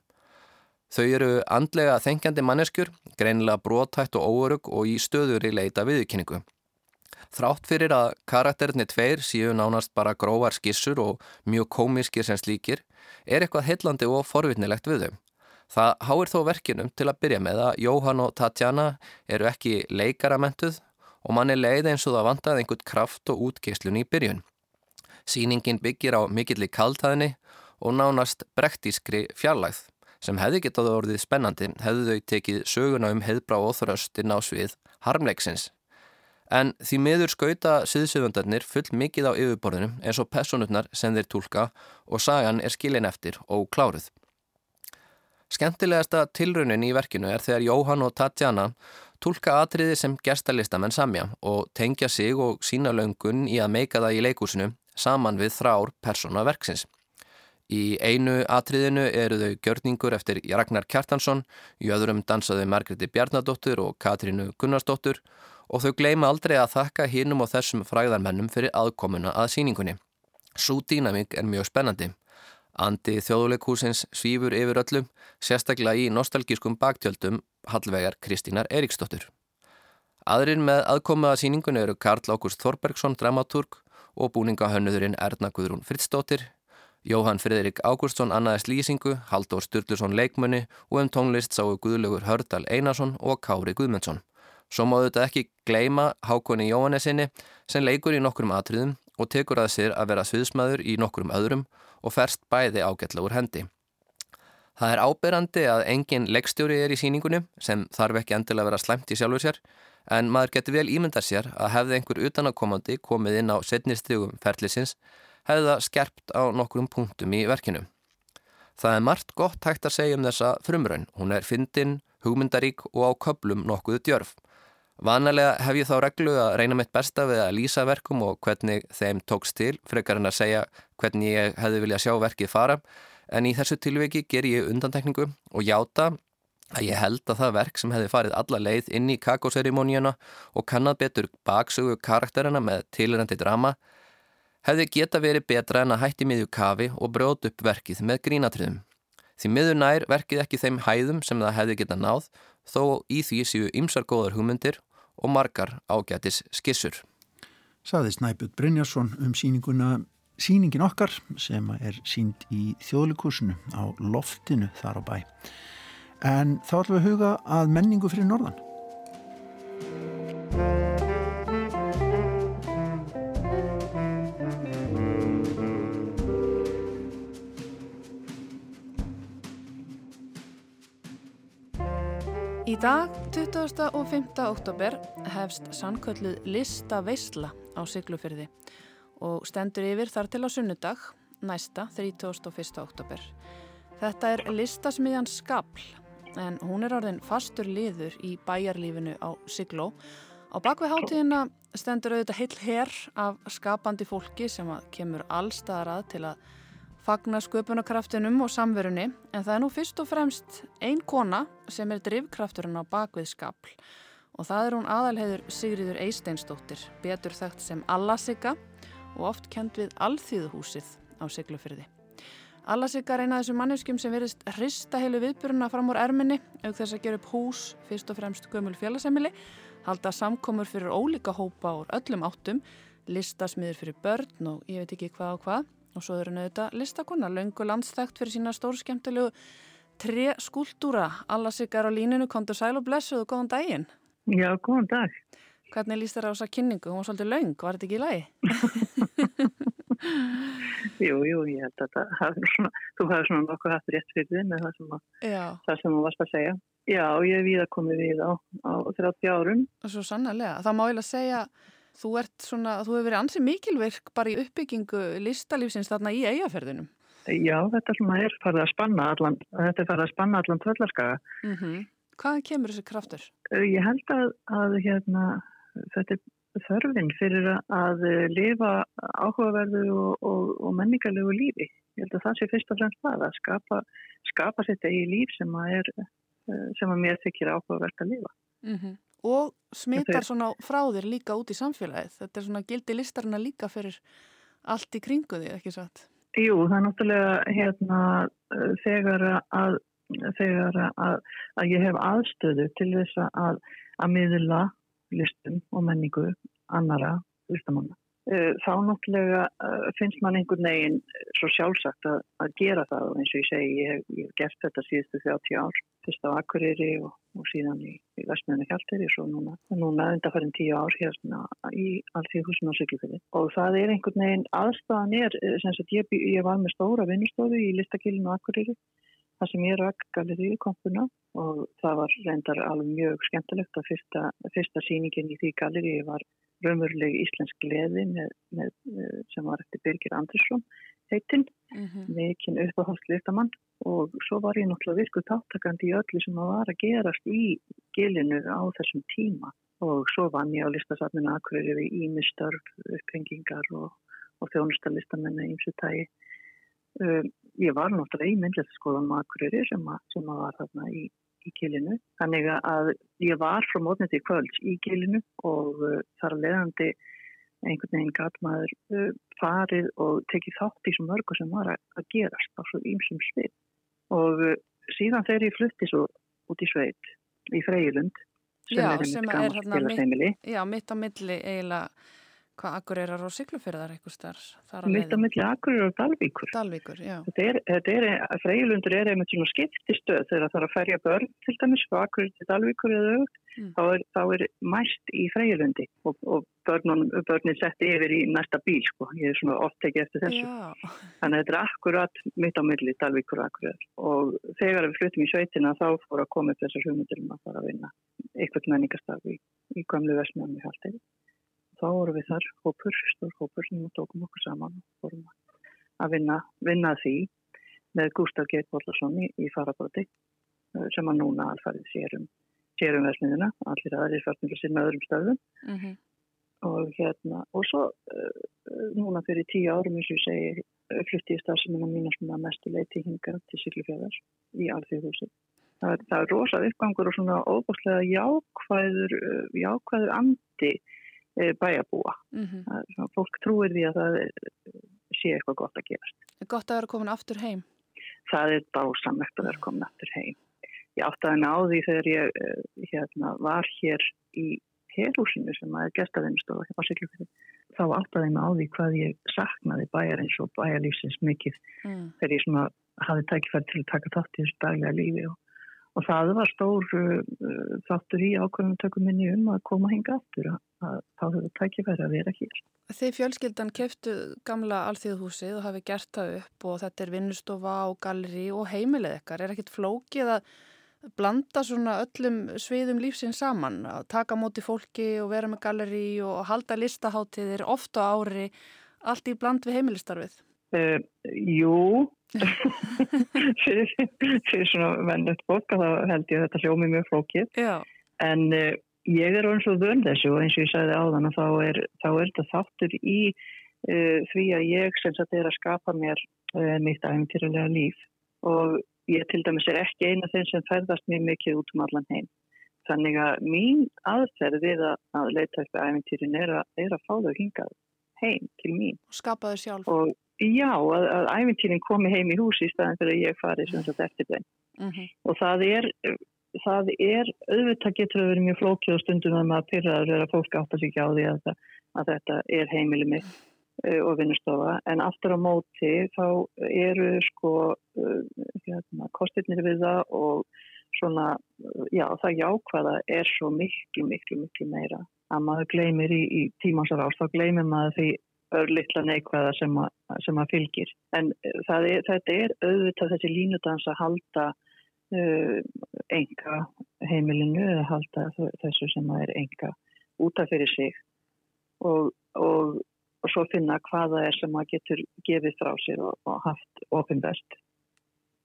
Þau eru andlega þengjandi manneskjur, greinilega brótætt og óörug og í stöður í leita viðkynningu. Þrátt fyrir að karakterinni tveir síu nánast bara gróvar skissur og mjög komiskir sem slíkir er eitthvað heillandi og forvitnilegt við þau. Það háir þó verkinum til að byrja með að Jóhann og Tatjana eru ekki leikaramentuð og manni leið eins og það vantaði einhvern kraft og útgeislun í byrjun. Sýningin byggir á mikilli kaltæðinni og nánast brektískri fjarlægð sem hefði getað orðið spennandi hefðu þau tekið söguna um heðbrá og þröstinn á svið harmleiksins. En því miður skauta siðsöfundarnir full mikið á yfirborðinu eins og personurnar sem þeir tólka og sagan er skilin eftir og kláruð. Skemmtilegasta tilraunin í verkinu er þegar Jóhann og Tatjana tólka atriði sem gestalistamenn samja og tengja sig og sína löngun í að meika það í leikúsinu saman við þrár persóna verksins. Í einu atriðinu eru þau gjörningur eftir Ragnar Kjartansson, í öðrum dansaðu Margreti Bjarnadóttur og Katrínu Gunnarsdóttur og þau gleima aldrei að þakka hinnum og þessum fræðarmennum fyrir aðkomuna að síningunni. Sú dýnamík er mjög spennandi. Andi þjóðuleikúsins svífur yfir öllum, sérstaklega í nostalgískum baktjöldum Hallvegar Kristínar Eriksdóttur. Aðrin með aðkomu að síningunni eru Karl Ágúst Þorbergsson, dramaturg og búningahönnudurinn Erna Guðrún Fritzdóttir Jóhann Fridrik Ágústsson annaðist lýsingu, Haldur Sturluson leikmunni og um tónlist sáu Guðlugur Hördal Einarsson og Kári Guðmundsson. Svo máðu þetta ekki gleima Hákonni Jóhannesinni sem leikur í nokkrum atriðum og tekur að sér að vera sviðsmaður í nokkrum öðrum og ferst bæði ágætla úr hendi. Það er áberandi að engin leikstjóri er í síningunni sem þarf ekki endilega að vera slæmt í sjálfur sér en maður getur vel ímyndað sér að hefði einhver utanakomandi komið inn á setnistegum ferlisins hefði það skerpt á nokkrum punktum í verkinu. Það er margt gott hægt að segja um þessa frumraun. Hún er fyndin, hugmyndarík og á köplum nokkuðu djörf. Vanalega hef ég þá reglu að reyna mitt besta við að lýsa verkum og hvernig þeim tókst til, frekar en að segja hvernig ég hefði viljað sjá verkið fara, en í þessu tilviki ger ég undantekningu og játa að ég held að það verk sem hefði farið alla leið inn í kakóserimóníuna og kannad betur baksögu karakterina með tilrandi drama hefði geta verið betra en að hætti miðju kafi og brót upp verkið með grínatriðum. Því miður nær verkið ekki þeim hæðum sem það hefði geta náð þó í því séu ymsar góðar hugmyndir og margar ágætis skissur. Saði Snæbjörn Brynjarsson um síninguna Sýningin okkar sem er sínd í þjóðlikursinu á loftinu þar á bæ. En þá ætlum við að huga að menningu fyrir norðan. Í dag, 20. og 5. oktober, hefst sannkölluð Lista Veisla á Siglufyrði og stendur yfir þar til á sunnudag, næsta, 31. oktober. Þetta er listasmiðjan Skabl, en hún er orðin fastur liður í bæjarlífinu á Sigló. Á bakvið hátíðina stendur auðvitað heil herr af skapandi fólki sem kemur allstaðar að til að fagna sköpunarkraftinum og samverunni en það er nú fyrst og fremst ein kona sem er drivkrafturinn á bakvið skapl og það er hún aðalheiður Sigriður Eisteinsdóttir, betur þekkt sem Allasigga og oft kent við Alþýðuhúsið á Siglufyrði. Allasigga er eina af þessum manneskjum sem verist hrista heilu viðburuna fram úr erminni auk þess að gera upp hús fyrst og fremst gömul félagsemili, halda samkomur fyrir ólíka hópa úr öllum áttum, listasmiður fyrir börn og ég veit ekki hvað og hvað Og svo eru nöðuta listakonna, laungu landstækt fyrir sína stór skemmtilegu tre skúltúra. Alla sigar á líninu, kontur sæl og blessuð og góðan daginn. Já, góðan dag. Hvernig líst þér á þessa kynningu? Hún var svolítið laung, var þetta ekki í lagi? jú, jú, ég held að það, svona, þú hafði svona nokkuð haft rétt fyrir þið með það sem, að, það sem þú varst að segja. Já, ég hef við að komið við á, á 30 árum. Svo sannlega. Það má ég að segja Þú svona, þú hefur verið ansið mikilverk bara í uppbyggingu listalífsins þarna í eigaferðinum. Já, þetta er farið að spanna allan, þetta er farið að spanna allan tvöllarskaga. Mm -hmm. Hvaðan kemur þessi kraftur? Ég held að, að hérna, þetta er þörfinn fyrir að lifa áhugaverðu og, og, og menningarlegu lífi. Ég held að það sé fyrst og fremst það að skapa, skapa þetta í líf sem að, er, sem að mér þykir áhugavert að lifa. Mm -hmm og smittar svona frá þér líka út í samfélagið. Þetta er svona gildi listarina líka fyrir allt í kringu því, ekki satt? Jú, það er náttúrulega hérna þegar að, þegar að, að ég hef aðstöðu til þess að, að miðla listum og menningu annara listamanna. uh, þá náttúrulega uh, finnst mann einhvern veginn svo sjálfsagt að, að gera það og eins og ég segi, ég, ég hef gert þetta síðustu 30 ár, fyrst á Akureyri og, og síðan í, í Vestmjönu Hjalteri og svo núna, núna undarfærin 10 ár hérna í Alþjóðhúsinu og Siglufjörði og það er einhvern veginn aðstafan er, sem sagt ég, ég var með stóra vinnustofu í Listakilinu Akureyri það sem ég rak galeri í kompuna og það var reyndar alveg mjög skemmtilegt að fyrsta, fyrsta síningin í því galeri var raunveruleg íslensk gleði með, með, sem var eftir Birgir Andersson heitinn, mm -hmm. mikinn uppáhaldsliftamann og svo var ég náttúrulega virkuð tátakandi í öllu sem var að gerast í gilinu á þessum tíma. Og svo vann ég á listasafninu Akureyri við ímistörf, upphengingar og, og þjónustarlistamenni eins og tægi Um, ég var náttúrulega í myndlætsskólan Makuriri sem, sem var þarna í, í kilinu. Þannig að ég var frá mótnið til kvölds í kilinu og uh, þar leðandi einhvern veginn gæt maður uh, farið og tekið þátt í svo mörgu sem var að, gerast á svo ímsum svið. Og uh, síðan þegar ég flutti svo út í sveit í Freyjulund sem já, er einmitt gaman spilastæmili. Já, mitt á milli eiginlega Hvað, Akureyrar og Siglufjörðar eitthvað starf? Mitt á milli Akureyrar og Dalvíkur. Dalvíkur, já. Þetta er, er, Freyjulundur er einmitt svona skiptistöð þegar það þarf að ferja börn til dæmis frá Akureyrar til Dalvíkur eða aukt, mm. þá, þá er mæst í Freyjulundi og, og börnin setti yfir í næsta bíl, sko. Ég er svona oft tekið eftir þessu. Já. Þannig að þetta er akkurat mitt á milli Dalvíkur og Akureyrar. Og þegar við flutum í sveitina þá fór að koma upp þessar hugmyndir um að fara að vinna eitthvað menningarstaf í, í þá vorum við þar hópur, stór hópur sem við tókum okkur saman og fórum að vinna, vinna því með Gustaf Geit Bollarsson í, í farabróti eh, sem að núna alfarið sérum sérum vesmiðina, allir aðeins farnir sér með öðrum stöðum mm -hmm. og hérna, og svo uh, núna fyrir tíu árum eins og ég segi flutti ég starfseminna mín að mestu leiti hinga til Siglufjörðar í Alþjóðhúsi það, það er rosa uppgangur og svona óbúslega jákvæður jákvæður andi Eh, bæjabúa. Mm -hmm. Fólk trúir því að það sé eitthvað gott að gerast. Er gott að vera komin aftur heim? Það er básamlegt að vera komin aftur heim. Ég áttaði mig á því þegar ég eh, hérna, var hér í helhúsinu sem að gestaðinstofa. Þá áttaði mig á því hvað ég saknaði bæjarins og bæjarlýfsins mikið mm. þegar ég hafði tækifært til að taka þátt í þessu daglega lífi og Og það var stór uh, þáttur í ákveðum minni um að koma hinga aftur að, þá hefur tækifæri að vera hér. Þið fjölskyldan keftu gamla alþjóðhúsið og hafi gert það upp og þetta er vinnustofa og galleri og heimilið ekkar. Er ekkit flókið að blanda svona öllum sviðum lífsins saman? Að taka móti fólki og vera með galleri og halda listaháttiðir ofta ári, allt í bland við heimilistarfið? Uh, jú, fyrir, fyrir svona vennlegt fólk þá held ég að þetta hljómi mjög flókið. Já. en uh, ég er eins og vönd þessu og eins og ég sagði áðan þá er, þá er þetta þáttur í uh, því að ég sem sagt er að skapa mér uh, mitt æfintýrulega líf. Og ég til dæmis er ekki eina þeim sem ferðast mér mikið út um allan heim. Þannig að mín aðferð við að, að leita eftir æfintýrin er, er að fá þau hingað heim til mín Skapa þau sjálf og Já, að, að æfintýrin komi heim í húsi í staðan fyrir að ég fari sem sagt eftir þeim. Uh -huh. Og það er, það er, auðvitað getur að vera mjög flókið og stundum að maður pyrraður er að fólk átt að síkja á því að, að þetta er heimili mitt uh, og vinnustofa. En aftur á móti þá eru sko uh, hérna, kostirnir við það og svona, já það jákvæða er svo miklu, miklu, miklu meira að maður gleymir í, í tímansar ást, þá gleymir maður því örlittla neikvæða sem, a, sem að fylgir. En eh, er, þetta er auðvitað þessi línudans að halda uh, enga heimilinu eða halda þessu sem er enga útaf fyrir sig og, og, og svo finna hvaða er sem að getur gefið frá sér og, og haft ofinbest.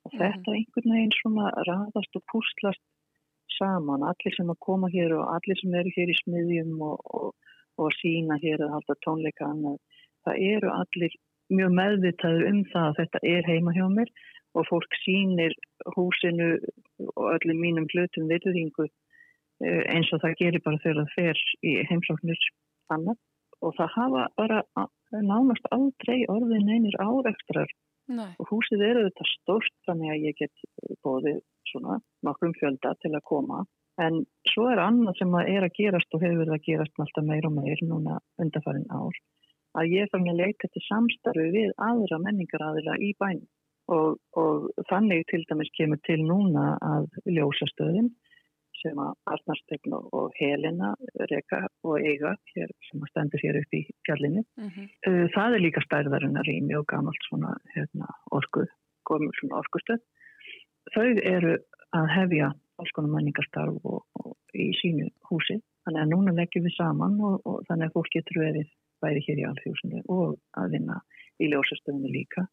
Og þetta einhvern veginn svona raðast og pústlast saman, allir sem að koma hér og allir sem eru hér í smiðjum og og sína hér að halda tónleika annað. Það eru allir mjög meðvitaður um það að þetta er heima hjá mér og fólk sínir húsinu og öllum mínum hlutum viðrýðingu eh, eins og það gerir bara þegar það fer í heimsóknir annað. Og það hafa bara nánast aldrei orðin einir áreikstrar og húsið eru þetta stórt þannig að ég get bóðið svona nokkrum fjölda til að koma En svo er annað sem er að gerast og hefur verið að gerast alltaf meir og meir núna undarfærin ár að ég fann að leita til samstarfi við aðra menningaræðila í bænum og, og þannig til dæmis kemur til núna að ljósastöðin sem að Arnarstegn og Helena reyka og eiga hér, sem að stendur hér upp í fjallinni. Mm -hmm. Það er líka stærðarinnar í mjög gamalt svona hérna, orku, komur svona orkustöð. Þau eru að hefja alls konar menningarstarf og, og í sínu húsi. Þannig að núna leggjum við saman og, og þannig að fólk getur verið bæri hér í alþjóðsunu og að vinna í ljósastöðinu líka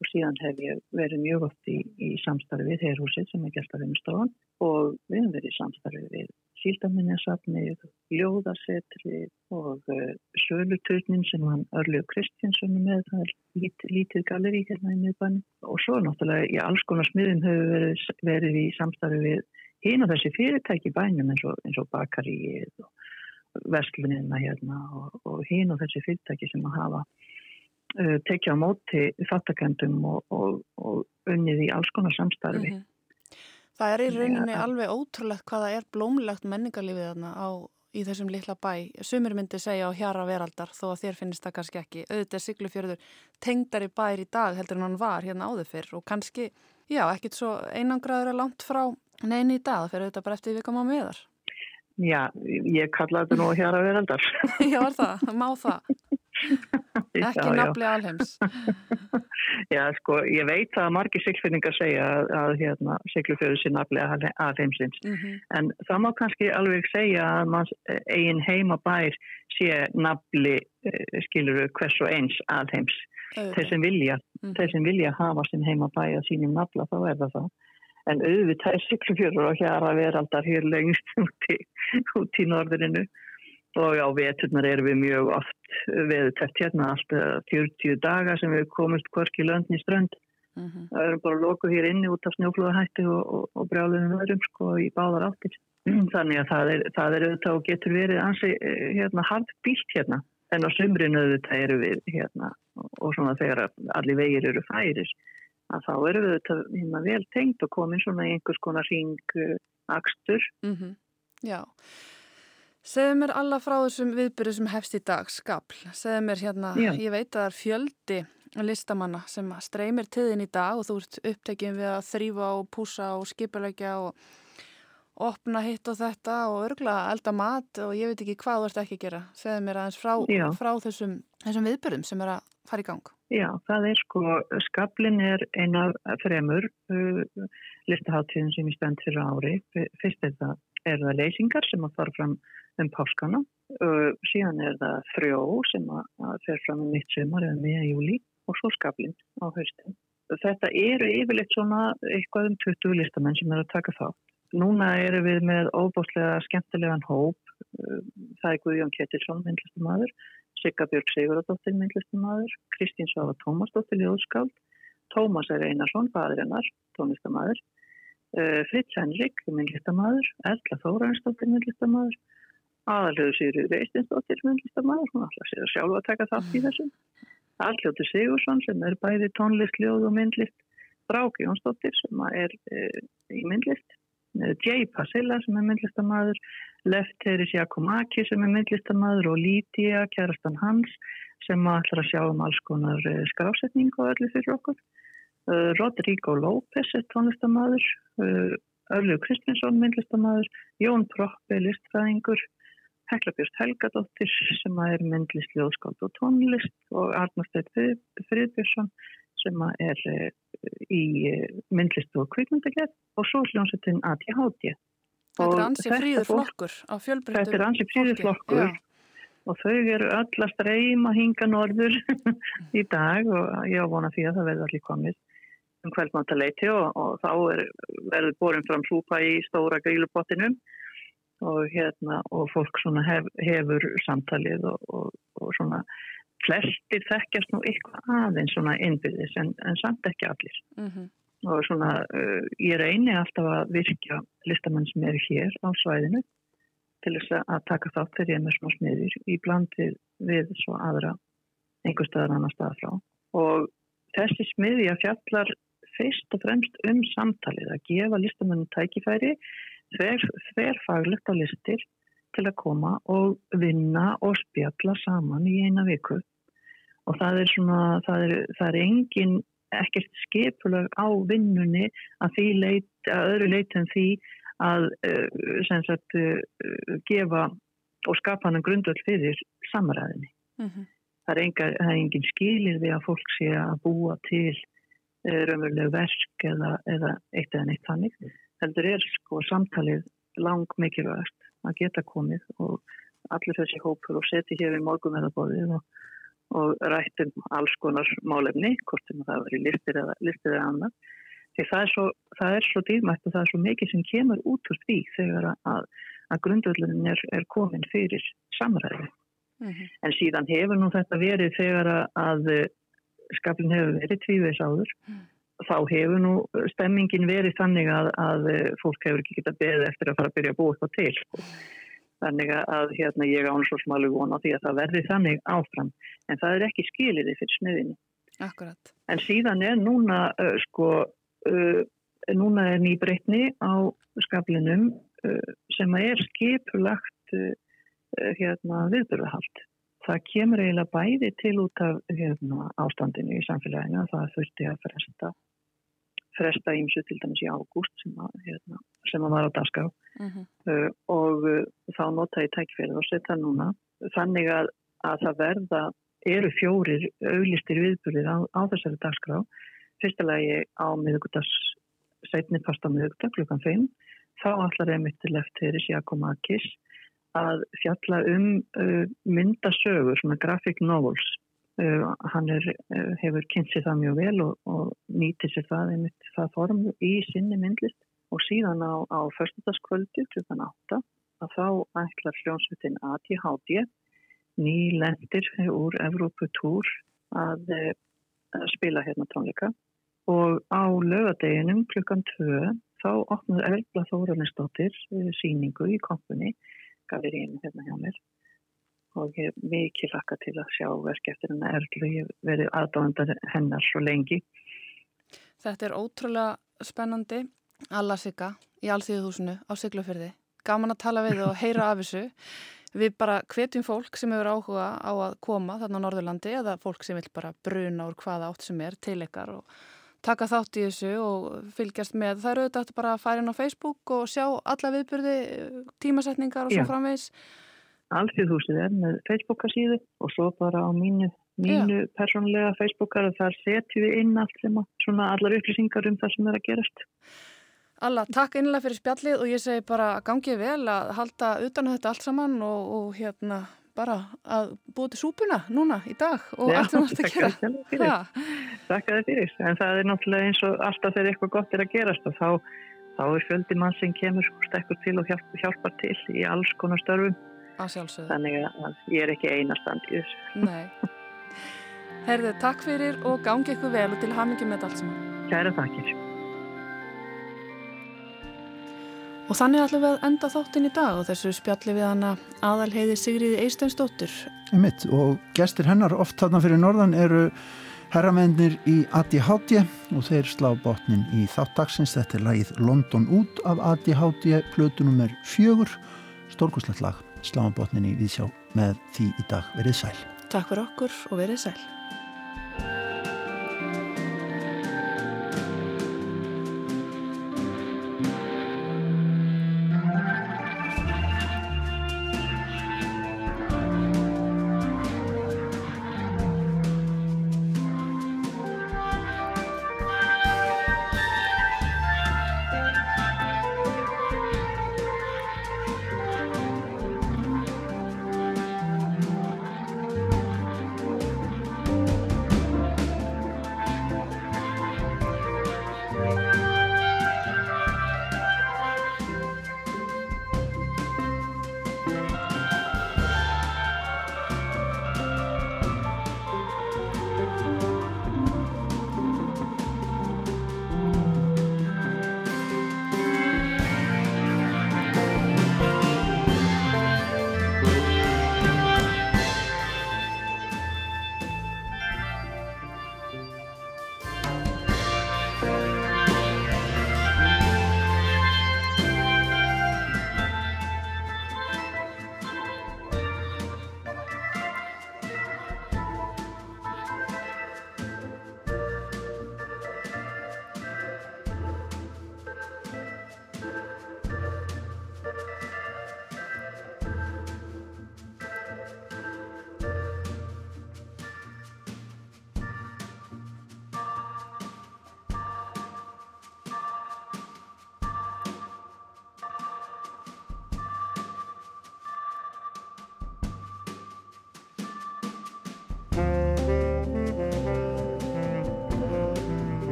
og síðan hef ég verið mjög oft í, í samstarfi við Herhúsið sem er gert að vinnstofan og við hefum verið í samstarfi við Síldaminninsafnið, Ljóðasetri og uh, Söluturnin sem hann Örlegu Kristjánsson er með, það er lít, lítið galeri hérna í miðbænum og svo náttúrulega í alls konar smiðum hefur verið, verið í samstarfi við hín og þessi fyrirtæki bænum eins og, og bakaríið og vestlunina hérna og, og hín og þessi fyrirtæki sem að hafa uh, tekja á móti fattakendum og, og unnið í alls konar samstarfi. Mm -hmm. Það er í rauninni ja, alveg ótrúlegt hvaða er blómlegt menningarlífið þarna á, í þessum litla bæ. Sumir myndi segja á hjara veraldar þó að þér finnst það kannski ekki. Auðvitað Siglufjörður tengdari bær í dag heldur en hann var hérna áður fyrr og kannski, já, ekkit svo einangraður er langt frá neini í dag. Fyrir auðvitað bara eftir við koma með þar. Já, ég kalla þetta nú hjara veraldar. já, það, má það. Ekki nafli alheims. Já, sko, ég veit að margir siglfinningar segja að, að hérna, siglufjöðu sé nafli alheimsins. Mm -hmm. En það má kannski alveg segja að mann eigin heimabær sé nafli, eh, skiluru, hvers og eins alheims. Þeir sem vilja, mm -hmm. þeir sem vilja hafa sin heimabær að sínum nafla, þá er það það. En auðvitað er siglufjörður og hér að vera alltaf hér lengst út í, út í norðurinu og á veturnar erum við mjög oft veðutætt hérna alltaf 40 daga sem við komumst hvorki löndin í strönd uh mhm. -huh. það erum bara lokuð hér inni út af snjóflóðahætti og, og, og brjálunum öðrum sko í báðar áttir þannig að það er, það er auðvitað og getur verið ansi eh, hérna hafð bílt hérna en á sumrinu auðvitað eru við hérna og svona þegar allir vegir eru færir að þá eru við auðvitað hérna vel tengt og komin svona í einhvers konar hring uh, akstur uh mhm. -huh. Já Segðu mér alla frá þessum viðbyrju sem hefst í dag, skapl. Segðu mér hérna, Já. ég veit að það er fjöldi listamanna sem streymir tiðin í dag og þú ert upptekinn við að þrýfa og púsa og skipulegja og opna hitt og þetta og örgla elda mat og ég veit ekki hvað þú ert ekki að gera. Segðu mér aðeins frá, frá þessum, þessum viðbyrjum sem er að fara í gang. Já, það er sko, skaplin er eina fremur uh, listaháttíðin sem ég spennt fyrir ári. Fyrst er það, er það leysingar sem að fara fram um páskana. Uh, síðan er það frjó sem að, fer fram um mitt sömur eða meða júli og svo skablinn á haustin. Þetta eru yfirleitt svona eitthvað um 20 listamenn sem er að taka þá. Núna eru við með óbúslega skemmtilegan hóp. Það er Guðjón Kettilsson, myndlistumadur, Sigga Björg Sigurðardóttir, myndlistumadur, Kristín Svafa Tómasdóttir, ljóðskáld, Tómas er Einarsson, fadirinnar, tónlistamadur, uh, Fritz Henrik, myndlistamadur, Erla Þóransdóttir, myndlistamadur aðalöðu Sigurður Veistinsdóttir myndlistamæður, hún ætla sér að sjálfa að taka þátt í þessu. Alljóttur Sigursson sem er bæði tónlist, ljóð og myndlist. Bráki Jónsdóttir sem er e, í myndlist. Jay Pasilla sem er myndlistamæður Lefteris Jakomaki sem er myndlistamæður og Lídia, kærastan hans sem ætlar að sjá um alls konar e, skrásetning og öllu fyrir okkur. Rodrigo López er tónlistamæður uh, Örlu Kristinsson myndlistamæður Jón Proppi listfræðingur Heklabjörst Helgadóttir sem er myndlist ljóðskáld og tónlist og Arnarsteit Friðbjörnsson sem er eh, í eh, myndlist og kvikmyndagerð og svo hljómsettin ATHD. Þetta er ansið fríður flokkur á fjölbreyttu. Þetta er ansið fríður flokkur Já. og þau eru öll að streyma hinga norður í dag og ég vona því að það verður allir komið um kveldmáttaleiti og, og þá er, verður borin fram súpa í stóra grílupottinum og, hérna, og fólk hef, hefur samtalið og, og, og svona flestir þekkjast nú eitthvað aðeins svona innbyrðis en, en samt ekki allir mm -hmm. og svona uh, ég reyni alltaf að virkja listamenn sem eru hér á svæðinu til þess að taka þátt þegar ég er með smá smiður í blandið við svo aðra einhver staðar annar staðar frá og þessi smiði að fjallar fyrst og fremst um samtalið að gefa listamennum tækifæri þverfaglegt á listir til að koma og vinna og spjalla saman í eina viku og það er svona, það er, það er engin ekkert skipulag á vinnunni að því leit, að öðru leit en því að uh, sagt, uh, gefa og skapa hann grundvöld fyrir samræðinni. Mm -hmm. Það er, enga, það er engin skilir við að fólk sé að búa til uh, raunveruleg verk eða, eða eitt eða neitt þannig. Heldur er sko samtalið lang mikilvægast að geta komið og allir þessi hópur og seti hér í morgum eða bóðið og og rættum alls konar málefni, hvort sem það í listir eða, listir eða annar. Því það er, svo, svo dýrmætt og það er svo mikið sem kemur út úr því þegar að, að grundvöldlunin er, er komin fyrir samræði. Mm -hmm. En síðan hefur nú þetta verið þegar að skaflinn hefur verið tvíveis áður. Mm. Þá hefur nú stemmingin verið þannig að, að fólk hefur ekki getað beðið eftir að fara að byrja að búa það til. Þannig að hérna, ég án svo smálu vona því að það verði þannig áfram. En það er ekki skiliði fyrir smiðinni. Akkurat. En síðan er núna, uh, sko, uh, núna er nýbreytni á skaflinum uh, sem er skipulagt hérna, viðbörðahald. Það kemur eiginlega bæði til út af hérna, ástandinu í samfélaginu að það þurfti að fresta fresta ímsu til dæmis í ágúst sem, hérna, sem að var á dagská uh -huh. uh, og uh, þá nota ég tækfélag og setja núna þannig að, að það verða eru fjórir auðlistir viðbúrið á, á þessari dagskrá. Fyrstulegi á miðugutas setni fast á miðugutas klukkan 5 þá allar er mitt til eftir Jakob Akis að fjalla um uh, myndasögur, svona graphic novels Uh, hann er, uh, hefur kynnt sér það mjög vel og, og nýtir sér það einmitt það form í sinni myndlist. Og síðan á, á förstutaskvöldu klukkan 8 að þá ætlar hljónsvitin ATHD nýlendir úr Evróputúr að, uh, spila hérna tónleika. Og á lögadeginum klukkan 2 þá opnaði Erla Þóranistóttir síningu í kompunni galeríinu hérna hjá mér og ég er mikið lakka til að sjá verki eftir hennar erlu, ég verið aðdáðandar hennar svo lengi. Þetta er ótrúlega spennandi alla sigga í allþýðuhúsinu á Siglufyrði. Gaman að tala við og heyra af þessu. Við bara hvetjum fólk sem hefur áhuga á að koma þarna á Norðurlandi eða fólk sem vil bara bruna úr hvaða átt sem er til ykkar og taka þátt í þessu og fylgjast með. Það eru auðvitað bara að fara inn á Facebook og sjá alla viðbyrði, tímasetningar og svo Já. framvegs. Alþjóðhúsið er með Facebookasíðu og svo bara á mínu, mínu persónlega Facebookar og þar setjum við inn allt sem að, svona allar upplýsingar um það sem er að gerast. Alla, takk innlega fyrir spjallið og ég segi bara gangið vel að halda utan þetta allt saman og, og hérna bara að búið til súpuna núna í dag og Já, allt sem þetta gera. Takk að það fyrir. En það er náttúrulega eins og alltaf þegar eitthvað gott er að gerast og þá, þá er fjöldi mann sem kemur stekkur til og hjálpar til í alls konar störfum að. Þannig að ég er ekki einastand í þessu. Nei. Herðu, takk fyrir og gangi ykkur vel og til hamingi með allt saman. Kæra takkir. Og þannig ætlum við að enda þáttinn í dag og þessu spjalli við hana aðalheiði Sigriði Eisteinsdóttur. Einmitt og gestir hennar oft þarna fyrir norðan eru herramennir í ADHD og þeir slá botnin í þáttaksins. Þetta er lagið London út af ADHD, plötu nummer fjögur, stórkoslegt lag sláma botninni við sjá með því í dag verið sæl. Takk fyrir okkur og verið sæl.